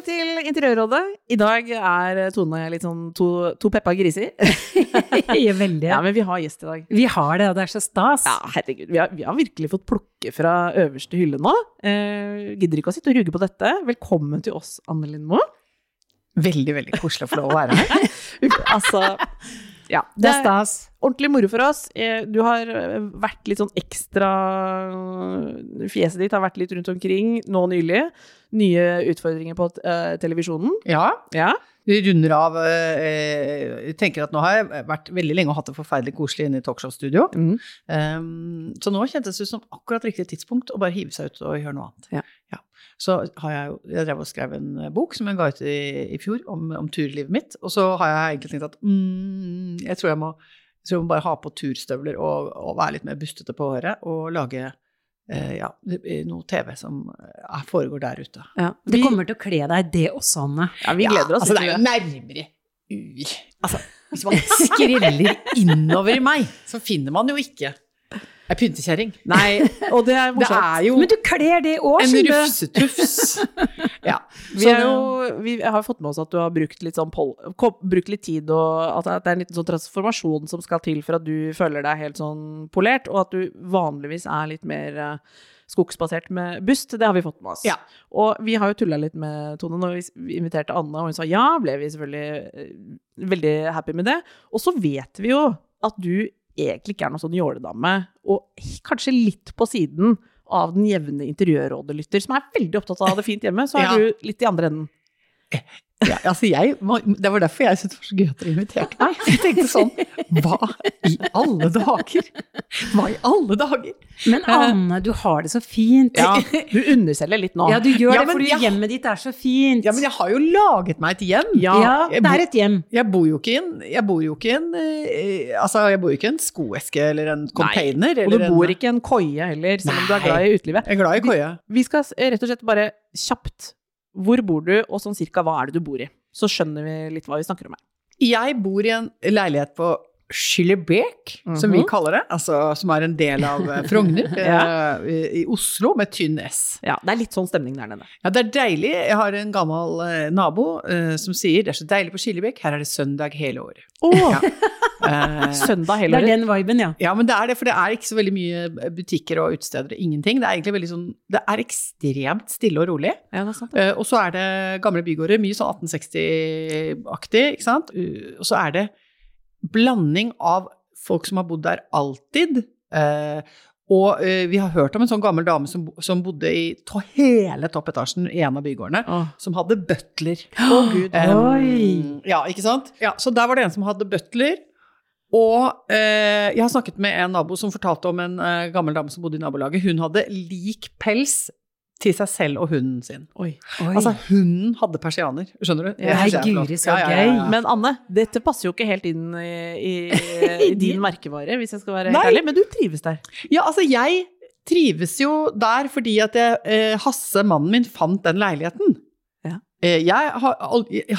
Velkommen til Interiørrådet. I dag er Tone og jeg litt sånn to, to peppa griser. Ja, veldig. Ja, men vi har gjest i dag. Vi har det, og det er så stas. Ja, herregud. Vi har, vi har virkelig fått plukke fra øverste hylle nå. Eh, gidder ikke å sitte og ruge på dette. Velkommen til oss, Anne Lindmo. Veldig, veldig koselig å få lov å være her. altså ja, Det er stas. Ordentlig moro for oss. Eh, Du har eh, vært litt sånn ekstra Fjeset ditt har vært litt rundt omkring nå nylig. Nye utfordringer på eh, televisjonen. Ja, Ja. vi runder av eh, Jeg tenker at nå har jeg vært veldig lenge og hatt det forferdelig koselig inne i talkshow-studio. Mm. Um, så nå kjentes det som akkurat riktig tidspunkt å bare hive seg ut og gjøre noe annet. Ja. Ja. Så har jeg Jeg drev og skrev en bok som jeg ga ut i, i fjor, om, om turlivet mitt. Og så har jeg egentlig tenkt at mm, jeg tror jeg må jeg tror jeg må bare ha på turstøvler og, og være litt mer bustete på håret og lage eh, ja, noe TV som eh, foregår der ute. ja. Det kommer til å kle deg, det også, Anne. ja, vi gleder oss altså, det er jo nærmere ur. Altså, hvis man skriller innover i meg, så finner man jo ikke ei pyntekjerring. Nei, og det er Det morsomt. er jo Men du kler det òg, en skjønner du. rufsetufs. Ja. Vi, er jo, vi har fått med oss at du har brukt litt, sånn pol brukt litt tid, og at det er en liten sånn transformasjon som skal til for at du føler deg helt sånn polert, og at du vanligvis er litt mer eh, skogsbasert med bust. Det har vi fått med oss. Ja. Og vi har jo tulla litt med Tone når vi inviterte Anne, og hun sa ja, ble vi selvfølgelig eh, veldig happy med det. Og så vet vi jo at du egentlig ikke er noen sånn jåledame, og kanskje litt på siden av den jevne interiørrådelytter, som er veldig opptatt av å ha det fint hjemme, så er Ja. du litt i andre enden. Ja, altså jeg, det var derfor jeg syntes det var så gøy at dere inviterte meg. Jeg tenkte sånn Hva i alle dager? Hva i alle dager? Men Anne, du har det så fint. Ja, du underselger litt nå. Ja, du gjør Ja, det fordi hjemmet ditt er så fint. Ja, men jeg har jo laget meg et hjem. Ja, det er et hjem. Jeg bor jo ikke i en, jeg bor jo ikke i en eh, Altså, jeg bor ikke i en skoeske eller en container. og du eller en- bor ikke i en koie heller, selv om du er glad i utelivet. Jeg er glad i koie. Vi skal rett og slett bare kjapt Hvor bor du, og sånn cirka hva er det du bor i? Så skjønner vi litt hva vi snakker om her. Jeg bor i en leilighet på Skillebek, som vi Mhm. kaller det. Altså, som er en del av eh, Frogner ja. i, i Oslo, med tynn S. Ja, Det er litt sånn stemning der nede. Ja, det er deilig. Jeg har en gammel eh, nabo eh, som sier det er så deilig på Skillebekk, her er det søndag hele året. Ja. Eh, Søndag Det er den viben, ja. ja, men det er det, for det er ikke så veldig mye butikker og utesteder, ingenting. Det er egentlig veldig sånn, det er ekstremt stille og rolig. Ja, det er sant. Eh, og så er det gamle bygårder, mye sånn 1860-aktig, ikke sant. Uh, og så er det blanding av folk som har bodd der alltid. eh, og eh, vi har hørt om en sånn gammel dame som, som bodde i to hele toppetasjen i en av bygårdene, oh. som hadde butler. Å, Gud. Um. Ja, ikke sant? Ja, så der var det en som hadde butler. Og eh, jeg har snakket med en nabo som fortalte om en eh, gammel dame som bodde i nabolaget. Hun hadde lik pels til seg selv og hunden sin. Oi. Oi. Altså, hunden hadde persianer, skjønner du? Nei, er guri, så gøy. ja, ja. Men Anne, dette passer jo ikke helt inn i, i, i din merkevare, hvis jeg skal være helt Nei. ærlig, men du trives der. Ja, altså, jeg trives jo der fordi at jeg, eh, Hasse, mannen min, fant den leiligheten. Ja. Eh, jeg har,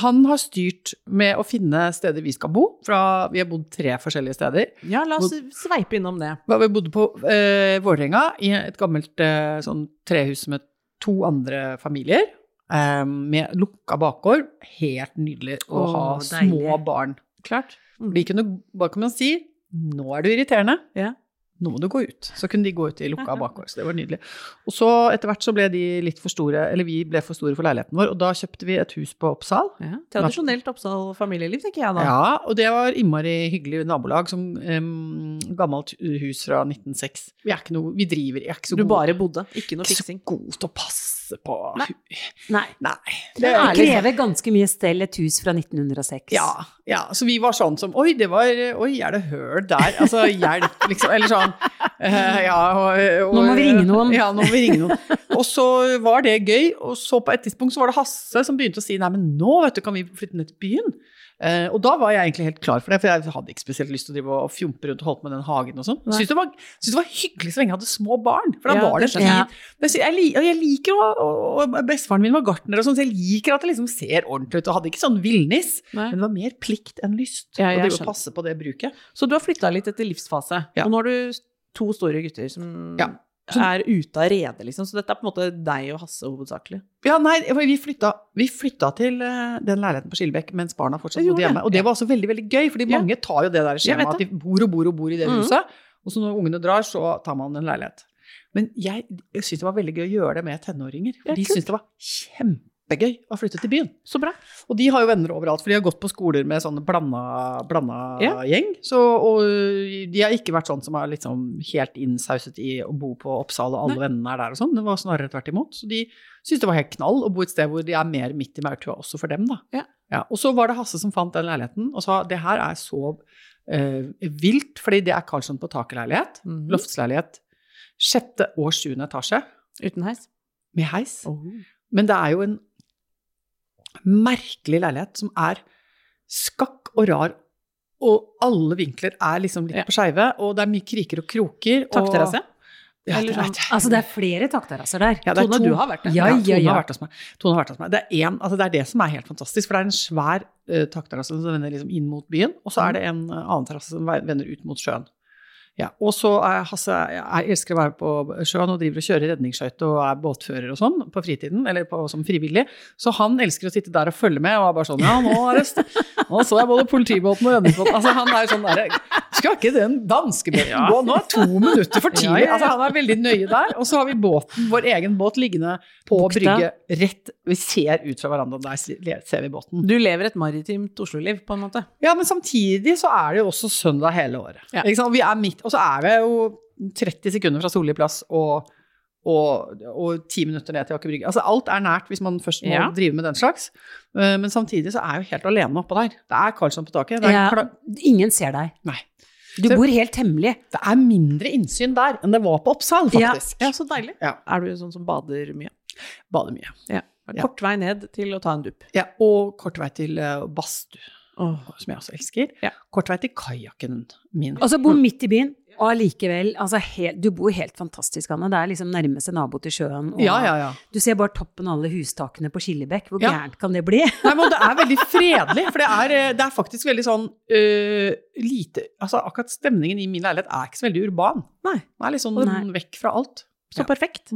han har styrt med å finne steder vi skal bo. Fra, vi har bodd tre forskjellige steder. Ja, la oss sveipe innom det. Vi bodde på eh, Vålerenga, i et gammelt eh, sånn trehus med to andre familier. um, med lukka bakgård. Helt nydelig å Åh, ha deilig. små barn. Klart. De kunne, hva kan man si? Nå er du irriterende. Ja. Nå må du gå ut. Så kunne de gå ut i lukka bakgård. Så det var nydelig. Og så etter hvert så ble de litt for store, eller vi ble for store for leiligheten vår, og da kjøpte vi et hus på Oppsal. Ja. Tradisjonelt Oppsal familieliv, tenker jeg da. Ja, og det var innmari hyggelig nabolag, som um, gammelt hus fra 1906. Vi er ikke noe, vi driver, jeg er ikke så god Du bare bodde, ikke noe ikke så fiksing. god til å passe hasse på Nei. Nei. Nei. Det det krever ganske mye stell et hus fra 1906. Ja, ja, så vi var sånn som Oi, det var Oi, er det høl der? Altså, hjelp, liksom. Eller sånn. Uh, ja, og, og, Nå må vi ringe noen. Ja, nå må vi ringe noen. Og så var det gøy, og så på et tidspunkt så var det Hasse som begynte å si nei, men nå vet du, kan vi flytte ned til byen. Eh, og da var jeg egentlig helt klar for det, for jeg hadde ikke spesielt lyst til å drive og fjompe rundt og holde på med den hagen og sånn. Syns det, var- syntes det var hyggelig så lenge jeg hadde små barn, for da Ja, var det sånn. skjønner jeg. fint. Jeg, liker å og, Bestefaren min var gartner og sånn, så jeg liker at det liksom ser ordentlig ut. Og hadde ikke sånn villnis, men det var mer plikt enn lyst. Ja, å drive og passe på det bruket. Så du har flytta litt etter livsfase, Ja. og nå har du to store gutter som Ja. Er ute av redet, liksom. Så dette er på en måte deg og Hasse hovedsakelig. Ja, nei, vi flytta, vi flytta til eh, den leiligheten på Skillebekk mens barna fortsatt bodde hjemme. Og det var også veldig veldig gøy, fordi mange tar jo det der skjemaet at de bor og bor og bor i det Mhm. huset. Og så når ungene drar, så tar man en leilighet. Men jeg, jeg syntes det var veldig gøy å gjøre det med tenåringer. For de syntes det var kjempegøy å flytte til byen. Så bra. Og de har jo venner overalt, for de har gått på skoler med sånne blanda, blanda Ja. gjeng. Så, og de har ikke vært sånn som er liksom helt innsauset i å bo på Oppsal, og alle Nei. vennene er der og sånn. Det var snarere tvert imot. Så de syntes det var helt knall å bo et sted hvor de er mer midt i maurtua også for dem, da. Ja. Og så var det Hasse som fant den leiligheten, og sa det her er så uh, vilt, fordi det er Karlsson på taket-leilighet, Mhm. loftsleilighet, sjette og sjuende etasje, Uten heis. med heis. Oh. Men det er jo en merkelig leilighet som er skakk og rar, og alle vinkler er liksom litt Ja. på skeive, og det er mye kriker og kroker. Takterrasse? Ja, det er. Altså, det er flere takterrasser der. Ja, det Tone, to- du har vært der. Ja, Ja, ja, Tone har vært hos meg. Tone har vært hos meg. Det er, en, altså det er det som er helt fantastisk, for det er en svær uh, takterrasse som vender liksom inn mot byen, og så er det en uh, annen terrasse som vender ut mot sjøen. Ja, og så er Hasse Jeg elsker å være på sjøen og driver og kjører redningsskøyte og er båtfører og sånn på fritiden, eller på, som frivillig. Så han elsker å sitte der og følge med og er bare sånn Ja, nå er det Nå så jeg både politibåten og redningsbåten Altså, han er sånn derre Skal ikke den danskebåten gå nå? To minutter for tidlig. Ja, ja, ja. Altså, han er veldig nøye der. Og så har vi båten, vår egen båt, liggende på Bukta. brygge rett Vi ser ut fra verandaen, der ser vi båten. Du lever et maritimt Oslo-liv, på en måte. Ja, men samtidig så er det jo også søndag hele året. Ja. Vi er midt, og så er vi jo 30 sekunder fra Solli plass og, og, og 10 minutter ned til Aker Brygge. Altså alt er nært hvis man først må Ja. drive med den slags. Eh, Men samtidig så er jeg jo helt alene oppå der. Det er Karlsson på taket. Det er, Ja, ingen ser deg. Nei. Du Så- bor helt hemmelig. det er mindre innsyn der enn det var på Oppsal, Ja. faktisk. Ja, så deilig. Ja. Er du sånn som bader mye? Bader mye. Ja. Ja. Kort vei ned til å ta en dupp. Ja, og kort vei til uh, badstue, Åh. som jeg også elsker. Ja. Kort vei til kajakken min. Og så bo midt i byen, og allikevel altså, Du bor helt fantastisk, Anne. Det er liksom nærmeste nabo til sjøen. Og Ja, ja, ja. Du ser bare toppen av alle hustakene på Skillebekk. Hvor gærent kan det bli? Nei, men det er veldig fredelig, for det er, eh, det er faktisk veldig sånn øh, lite Altså akkurat stemningen i min leilighet er ikke så veldig urban. Nei. Den er litt sånn Nei. vekk fra alt. Så perfekt.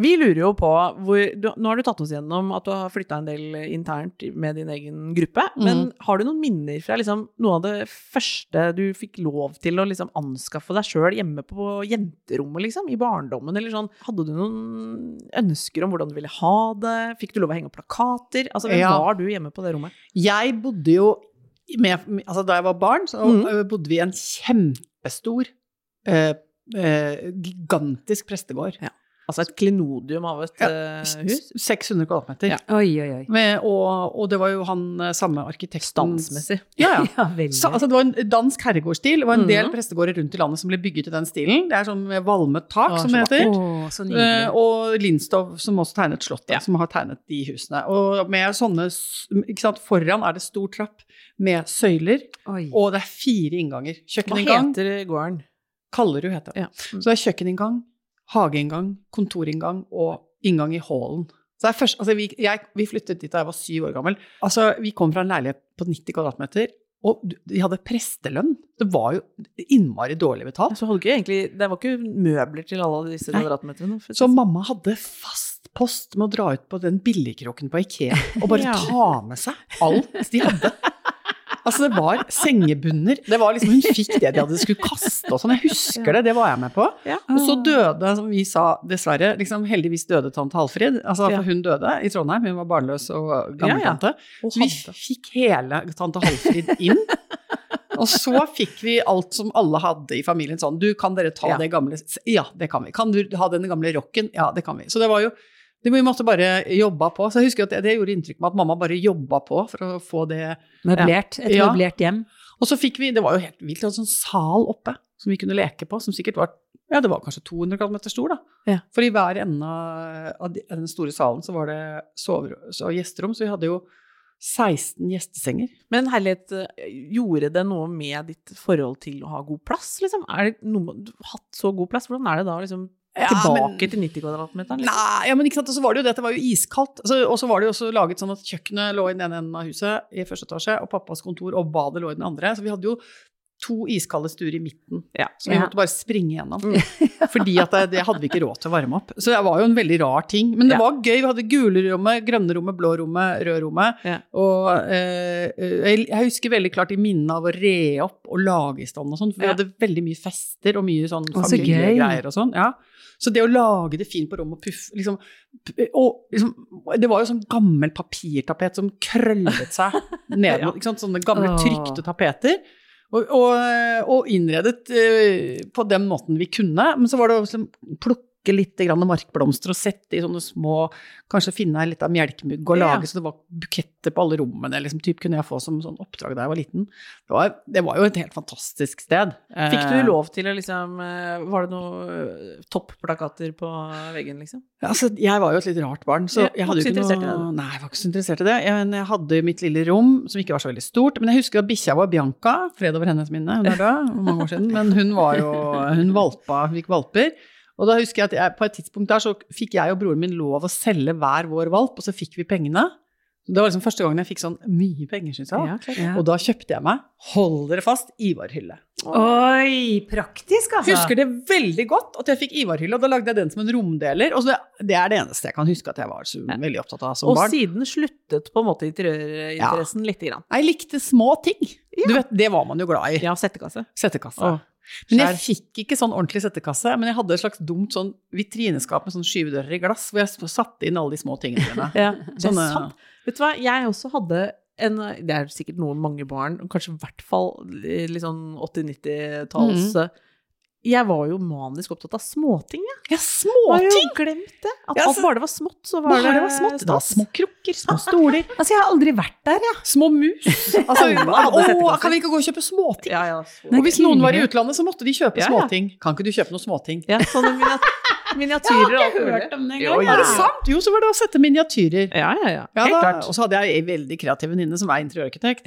Vi lurer jo på hvor, du, Nå har du tatt oss gjennom at du har flytta en del internt med din egen gruppe. Men har du noen minner fra liksom, noe av det første du fikk lov til å liksom, anskaffe deg sjøl hjemme på jenterommet, liksom? I barndommen, eller sånn? Hadde du noen ønsker om hvordan du ville ha det? Fikk du lov å henge opp plakater? Altså, hvem Ja. var du hjemme på det rommet? Jeg bodde jo med, altså Da jeg var barn, så øh, bodde vi i en kjempestor, eh, eh, gigantisk prestegård. Altså et klenodium av et Ja, eh, hus? 600 kvadratmeter. Ja. Oi, oi, oi. Med, og, og det var jo han øh, samme arkitekten Stansmessig. Ja, ja. Ja. Så, altså, det var en dansk herregårdsstil. Det var en del Mhm. prestegårder rundt i landet som ble bygget i den stilen. Det er sånn med valmet tak, som det heter. Å, Eh, nydelig. og Lindstov, som også tegnet Slottet, Ja. som har tegnet de husene. Og med sånne Ikke sant, foran er det stor trapp med søyler, Oi. og det er fire innganger. Hva heter gården? Kallerud heter det. Ja. Mm. Så det er kjøkkeninngang, hageinngang, kontorinngang og inngang i hallen. Først, altså vi, jeg, vi flyttet dit da jeg var syv år gammel. Altså, vi kom fra en leilighet på 90 kvadratmeter, og de hadde prestelønn. Det var jo innmari dårlig betalt. Så hadde ikke egentlig, det var ikke møbler til alle disse kvadratmeterne. Så sånn. mamma hadde fast post med å dra ut på den billigkroken på Ikea og bare Ja. ta med seg alt de hadde. Altså, det var sengebunner. Det var liksom, hun fikk det de hadde skulle kaste og sånn. Jeg husker det, det var jeg med på. Ja. Og så døde, som vi sa, dessverre, liksom heldigvis døde tante Halfrid. Altså, Ja. for hun døde i Trondheim, hun var barnløs og Ja, ja. gammeltante. Så vi fikk hele tante Halfrid inn. Og så fikk vi alt som alle hadde i familien sånn, du, kan dere ta Ja. det gamle Ja, det kan vi. Kan du ha den gamle rocken? Ja, det kan vi. Så det var jo vi måtte bare jobba på. Så jeg husker at det, det gjorde inntrykk med at mamma bare jobba på for å få det Møblert. Et Ja. møblert hjem. Og så fikk vi, det var jo helt vilt, en sånn sal oppe som vi kunne leke på, som sikkert var ja, det var kanskje 200 kvadratmeter stor, da. Ja. For i hver ende av den store salen så var det soverom, og gjesterom, så vi hadde jo 16 gjestesenger. Men herlighet, gjorde det noe med ditt forhold til å ha god plass, liksom? Er det noe, du har hatt så god plass, hvordan er det da liksom Ja, tilbake men- til 90 kvadratmeteren? Liksom? Nei, ja, men ikke sant, og så var det jo det, at det var jo iskaldt. Altså, og så var det jo også laget sånn at kjøkkenet lå i den ene enden av huset i første etasje, og pappas kontor og badet lå i den andre. Så vi hadde jo to iskalde stuer i midten, Ja. som vi Ja. måtte bare springe gjennom. Fordi at det, det hadde vi ikke råd til å varme opp. Så det var jo en veldig rar ting. Men det Ja. var gøy. Vi hadde gule rommet, grønne rommet, blå rommet, røde rommet. Ja. Og eh, jeg jeg husker veldig klart i minnet av å re opp og lage i stand og sånn, for vi hadde veldig mye fester og mye sånn familiegreier og sånn. Ja. Så det å lage det fint på rommet og puffe liksom, og liksom, Det var jo sånn gammel papirtapet som krøllet seg ned Ja. mot ikke sant? Sånne gamle trykte tapeter. Og, og, og innredet eh, på den måten vi kunne. Men så var det også plukke litt grann markblomster og sette i sånne små Kanskje finne ei lita melkmugg og Ja. lage så det var buketter på alle rommene. Liksom, typ kunne jeg få som sånn oppdrag da jeg var liten. Det var, det var jo et helt fantastisk sted. Fikk Eh, du lov til å liksom eh, Var det noen eh, topplakater på veggen, liksom? Altså, jeg var jo et litt rart barn, så jeg hadde jo ikke noe. Nei, jeg var ikke så interessert i det. Jeg, men jeg hadde mitt lille rom, som ikke var så veldig stort. Men jeg husker at bikkja var Bianca, fred over hennes minne, hun er død, mange år siden. Men hun var jo Hun valpa, hun fikk valper. Og da husker jeg at jeg, på et tidspunkt der så fikk jeg og broren min lov å selge hver vår valp, og så fikk vi pengene. Det var liksom første gangen jeg fikk sånn mye penger, syns jeg. klart. Ja. Og da kjøpte jeg meg, hold dere fast, Ivar-hylle. Oi, praktisk, altså. Husker det veldig godt at jeg fikk Ivar-hylle, og da lagde jeg den som en romdeler. Og det, det er det eneste jeg kan huske at jeg var så veldig opptatt av som Og barn. siden sluttet på en måte interiørinteressen lite grann. Jeg likte små ting. Du vet, det var man jo glad i. Ja, settekasse. Settekasse. Åh, men jeg fikk ikke sånn ordentlig settekasse, men jeg hadde et slags dumt sånn vitrineskap med sånn skyvedører i glass, hvor jeg satte inn alle de små tingene mine. Ja, det er Sånne- sant. Vet du hva, jeg også hadde en Det er sikkert noen mange barn, kanskje i hvert fall litt sånn 80-90-talls Mhm. Jeg var jo manisk opptatt av småting, jeg. Ja, Har jo småting! glemt det. At Ja, alt altså- bare det var smått, så var Bare det det var smått. Det var små krukker, små stoler, Altså, jeg har aldri vært der, jeg. små mus. Altså, å, kan vi ikke gå og kjøpe småting? Ja, ja. Og hvis noen var i utlandet, så måtte de kjøpe Ja, ja. småting. Kan ikke du kjøpe noen småting? ja sånne miniat miniatyrer har ikke hørt om det engang. Er det sant? Jo, så var det å sette miniatyrer. Ja, ja, ja. Ja, Helt da, klart. og så hadde jeg ei veldig kreativ venninne som er interiørarkitekt.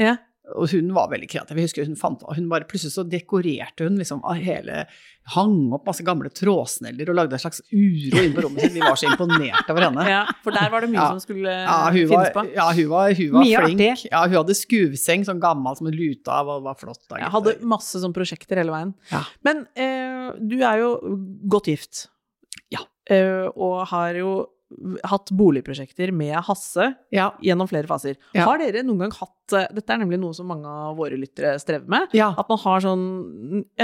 Og hun var veldig kreativ. Jeg husker hun fant hun bare Plutselig så dekorerte hun liksom hele Hang opp masse gamle trådsneller og lagde en slags uro inne på rommet sitt. Vi var så imponert over henne. Ja, for der var det mye Ja. som skulle Ja, finnes var, på. ja, hun var, hun var Mye flink. artig. Ja, hun hadde skuvseng, sånn gammel som en luta av, og var flott. Da, Jeg hadde masse sånne prosjekter hele veien. Ja. Men eh, du er jo godt gift. Ja. Eh, og har jo hatt boligprosjekter med Hasse ja, gjennom flere faser. Ja. Har dere noen gang hatt eh, Dette er nemlig noe som mange av våre lyttere strever med. ja. At man har sånn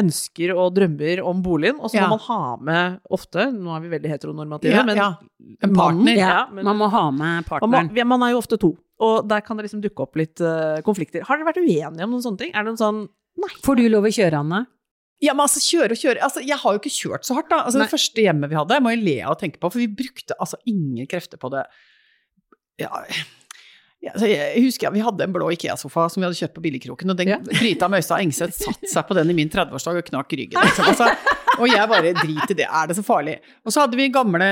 ønsker og drømmer om boligen, og så Ja. må man ha med ofte Nå er vi veldig heteronormative, ja, men ja. En partner. Ja, men- man må ha med man, partneren. må, man er jo ofte to, og der kan det liksom dukke opp litt uh, konflikter. Har dere vært uenige om noen sånne ting? Er det en sånn Nei. Får du lov å kjøre, Anne? Ja, men altså, kjøre og kjøre altså, Jeg har jo ikke kjørt så hardt, da. Altså, det første hjemmet vi hadde, må jeg le av å tenke på, for vi brukte altså ingen krefter på det. Ja, ja, altså, jeg husker ja, Vi hadde en blå Ikea-sofa som vi hadde kjøpt på Billigkroken, og den Ja. Brita Møystad Engseth satte seg på den i min 30-årsdag og knakk ryggen. Liksom. Altså, Og jeg bare drit i det, er det så farlig? Og så hadde vi gamle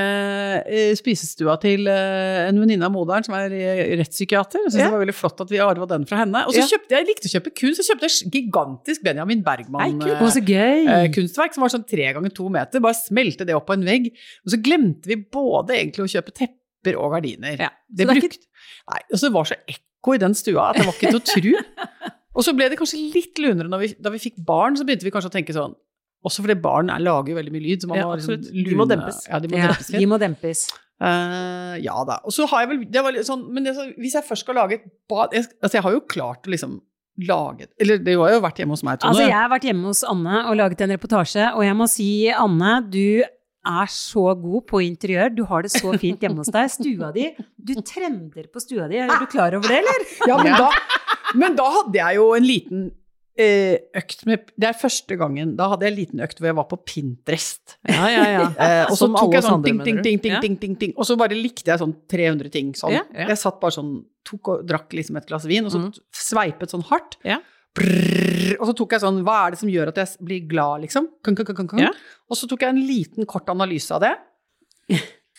eh, spisestua til eh, en venninne av moderen som er eh, rettspsykiater. Jeg synes det var veldig flott at vi arva den fra henne. Og så kjøpte jeg, jeg likte å kjøpe kunst, så kjøpte jeg gigantisk Benjamin Bergman. Nei, kult. eh, Å, så gøy! eh, kunstverk som var sånn tre ganger to meter. Bare smelte det opp på en vegg. Og så glemte vi både egentlig å kjøpe tepper og gardiner. Ja. Det det brukt, nei, og så det var så ekko i den stua at det var ikke til å tro. Og så ble det kanskje litt lunere når vi, da vi fikk barn, så begynte vi kanskje å tenke sånn også fordi barn er, lager jo veldig mye lyd. Så man Ja, må liksom absolutt. De må dempes. Ja, de må Ja, dempes de må dempes. Uh, ja da. Og så har jeg vel det var litt sånn, Men det, så- hvis jeg først skal lage et bad jeg, Altså, jeg har jo klart å liksom lage Eller det har jo vært hjemme hos meg, Tone. Altså, jeg har vært hjemme hos Anne og laget en reportasje, og jeg må si, Anne, du er så god på interiør. Du har det så fint hjemme hos deg. Stua di Du trender på stua di. Er du klar over det, eller? Ja, men da, men da hadde jeg jo en liten økt med Det er første gangen Da hadde jeg en liten økt hvor jeg var på Pinterest. Ja, ja, ja. Eh, og så tok jeg sånn ting, ting, ting, ting, ting, ting, ding. Og så bare likte jeg sånn 300 ting sånn. Jeg satt bare sånn, tok og drakk liksom et glass vin, og så Mm. sveipet sånn hardt. Ja. Brrr, og så tok jeg sånn, hva er det som gjør at jeg blir glad, liksom? Kung, kung, kung. Og så tok jeg en liten kort analyse av det.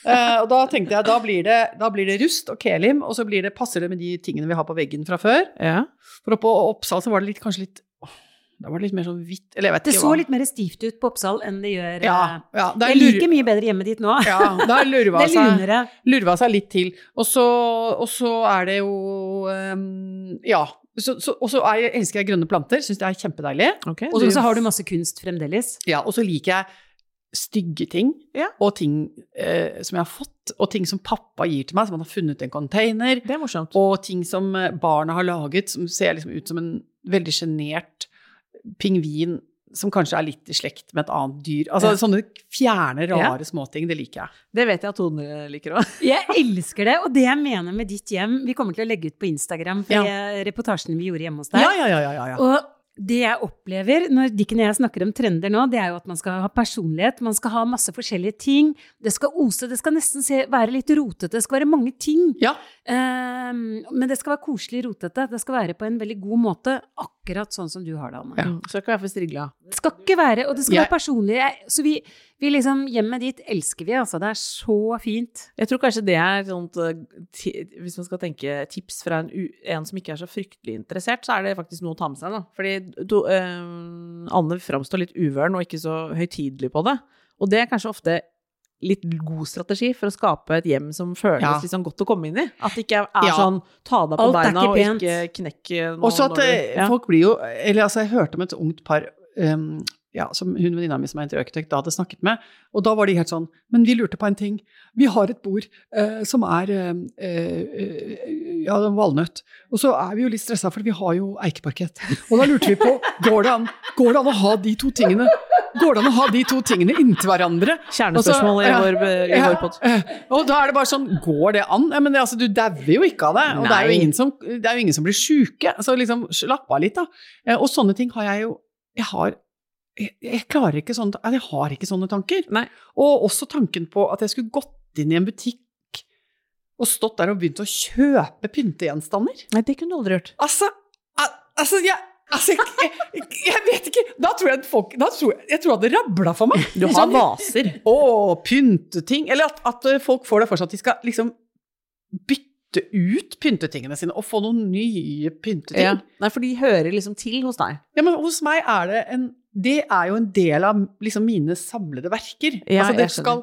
Eh, og da tenkte jeg, da blir, det, da blir det rust og kelim, og så blir det, passer det med de tingene vi har på veggen fra før. ja. For oppå Oppsal så var det litt, kanskje litt åh, Da var det litt mer sånn hvitt Eller jeg vet Det ikke så hva. litt mer stivt ut på Oppsal enn det gjør ja, eh, ja, det Jeg lur- liker mye bedre hjemmet ditt nå. Ja, lurva Det er seg, lurva seg litt til. Og så, og så er det jo um, Ja. Så, så, og så er elsker jeg grønne planter, syns det er kjempedeilig. Okay, Og så har du masse kunst fremdeles. Ja, og så liker jeg stygge ting, Ja. og ting eh, som jeg har fått, og ting som pappa gir til meg, som han har funnet i en container. Det er morsomt. Og ting som eh, barna har laget, som ser liksom ut som en veldig sjenert pingvin som kanskje er litt i slekt med et annet dyr. Altså Ja. sånne fjerne, Ja. rare småting, det liker jeg. Det vet jeg at Tone liker òg. Jeg elsker det, og det jeg mener med ditt hjem Vi kommer til å legge ut på Instagram for Ja. reportasjen vi gjorde hjemme hos deg. Ja, ja, ja, ja, ja, ja. Og det jeg opplever når Dikken og jeg snakker om trender nå, det er jo at man skal ha personlighet, man skal ha masse forskjellige ting. Det skal ose, det skal nesten se, være litt rotete, det skal være mange ting. Ja. Um, men det skal være koselig rotete. Det skal være på en veldig god måte, akkurat sånn som du har det, Anne. Ja. Skal ikke være for strigla. Det skal ikke være, og det skal Jeg- være personlig. Jeg- Så vi, vi liksom, hjemmet ditt elsker vi, altså. Det er så fint. Jeg tror kanskje det er sånt eh, Hvis man skal tenke tips fra en, en som ikke er så fryktelig interessert, så er det faktisk noe å ta med seg, da. Fordi du, eh, Anne framstår litt uvøren og ikke så høytidelig på det. Og det er kanskje ofte litt god strategi for å skape et hjem som føles Ja. sånn godt å komme inn i. At det ikke er Ja. sånn ta deg på Alt beina ikke og ikke knekk nå Også at du- eh, ja. folk blir jo Eller altså, jeg hørte om et ungt par um, ja, som hun venninna mi som er interiørarkitekt da hadde snakket med, og da var de helt sånn Men vi lurte på en ting. Vi har et bord eh, som er eh, eh, ja, valnøtt. Og så er vi jo litt stressa, for vi har jo eikeparkett. Og da lurte vi på går det an, går det an å ha de to tingene Går det an å ha de to tingene inntil hverandre? Kjernespørsmål i vår, i vår pod. eh, Og da er det bare sånn, går det an? Ja, men det, altså, du dauer jo ikke av det, og det er, jo ingen som, det er jo ingen som blir sjuke. Så liksom, slapp av litt, da. Eh, Og sånne ting har jeg jo Jeg har jeg, jeg klarer ikke sånne Jeg har ikke sånne tanker. Nei. Og også tanken på at jeg skulle gått inn i en butikk og stått der og begynt å kjøpe pyntegjenstander. Nei, det kunne du aldri gjort. Altså, al- altså, jeg, altså jeg, jeg, jeg vet ikke Da tror jeg folk da tror jeg, jeg tror at det rabla for meg. Du har Sånn, vaser. å, pynteting. Eller at, at folk får det for seg at de skal liksom bytte ut pyntetingene sine og få noen nye pynteting. Ja. Nei, for de hører liksom til hos deg. Ja, men hos meg er det en Det er jo en del av liksom mine samlede verker. Ja, altså, det skal,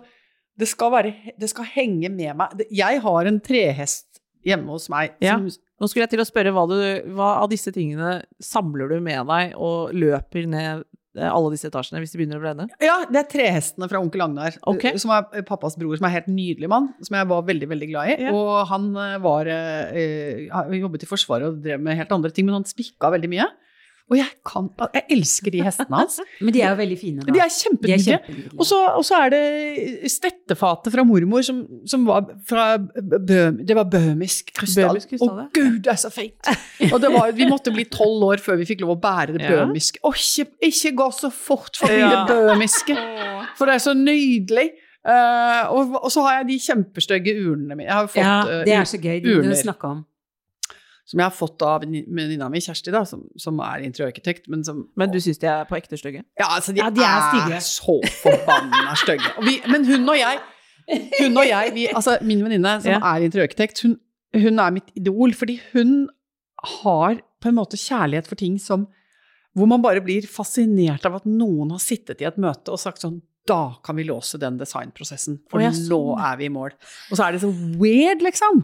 det skal være Det skal henge med meg. Jeg har en trehest hjemme hos meg Ja. som Nå skulle jeg til å spørre hva, du, hva av disse tingene samler du med deg og løper ned alle disse etasjene hvis de begynner å brenne? Ja, det er trehestene fra onkel Agnar, eh, som er pappas bror, som er en helt nydelig mann, som jeg var veldig, veldig glad i. Ja. Og han eh, var, eh, eh, jobbet i Forsvaret og drev med helt andre ting, men han spikka veldig mye. Og jeg kan, jeg elsker de hestene hans. Men de er jo veldig fine, da. De er De er kjempenydelig. kjempenydelig. Og så, og så er det stettefatet fra mormor som, som var fra bø, Det var bøhmisk krystall. Å gud, det er så fint! Og det var, vi måtte bli tolv år før vi fikk lov å bære det bøhmiske. Å, ikke, ikke gå så fort forbi Ja. det bøhmiske! For det er så nydelig. Uh, og, og så har jeg de kjempestygge urnene mine. Jeg har fått ja, eh, det er så gøy. Det du snakke om. Som jeg har fått av venninna mi Kjersti, da, som, som er interiørarkitekt, men som Men du syns de er på ekte stygge? Ja, altså, de, Ja, de er stygge. så forbanna stygge. Men hun og jeg, hun og jeg vi, altså min venninne som Ja. er interiørarkitekt, hun, hun er mitt idol, fordi hun har på en måte kjærlighet for ting som Hvor man bare blir fascinert av at noen har sittet i et møte og sagt sånn da kan vi låse den designprosessen, for ja, nå sånn. er vi i mål. Og så er det så weird, liksom.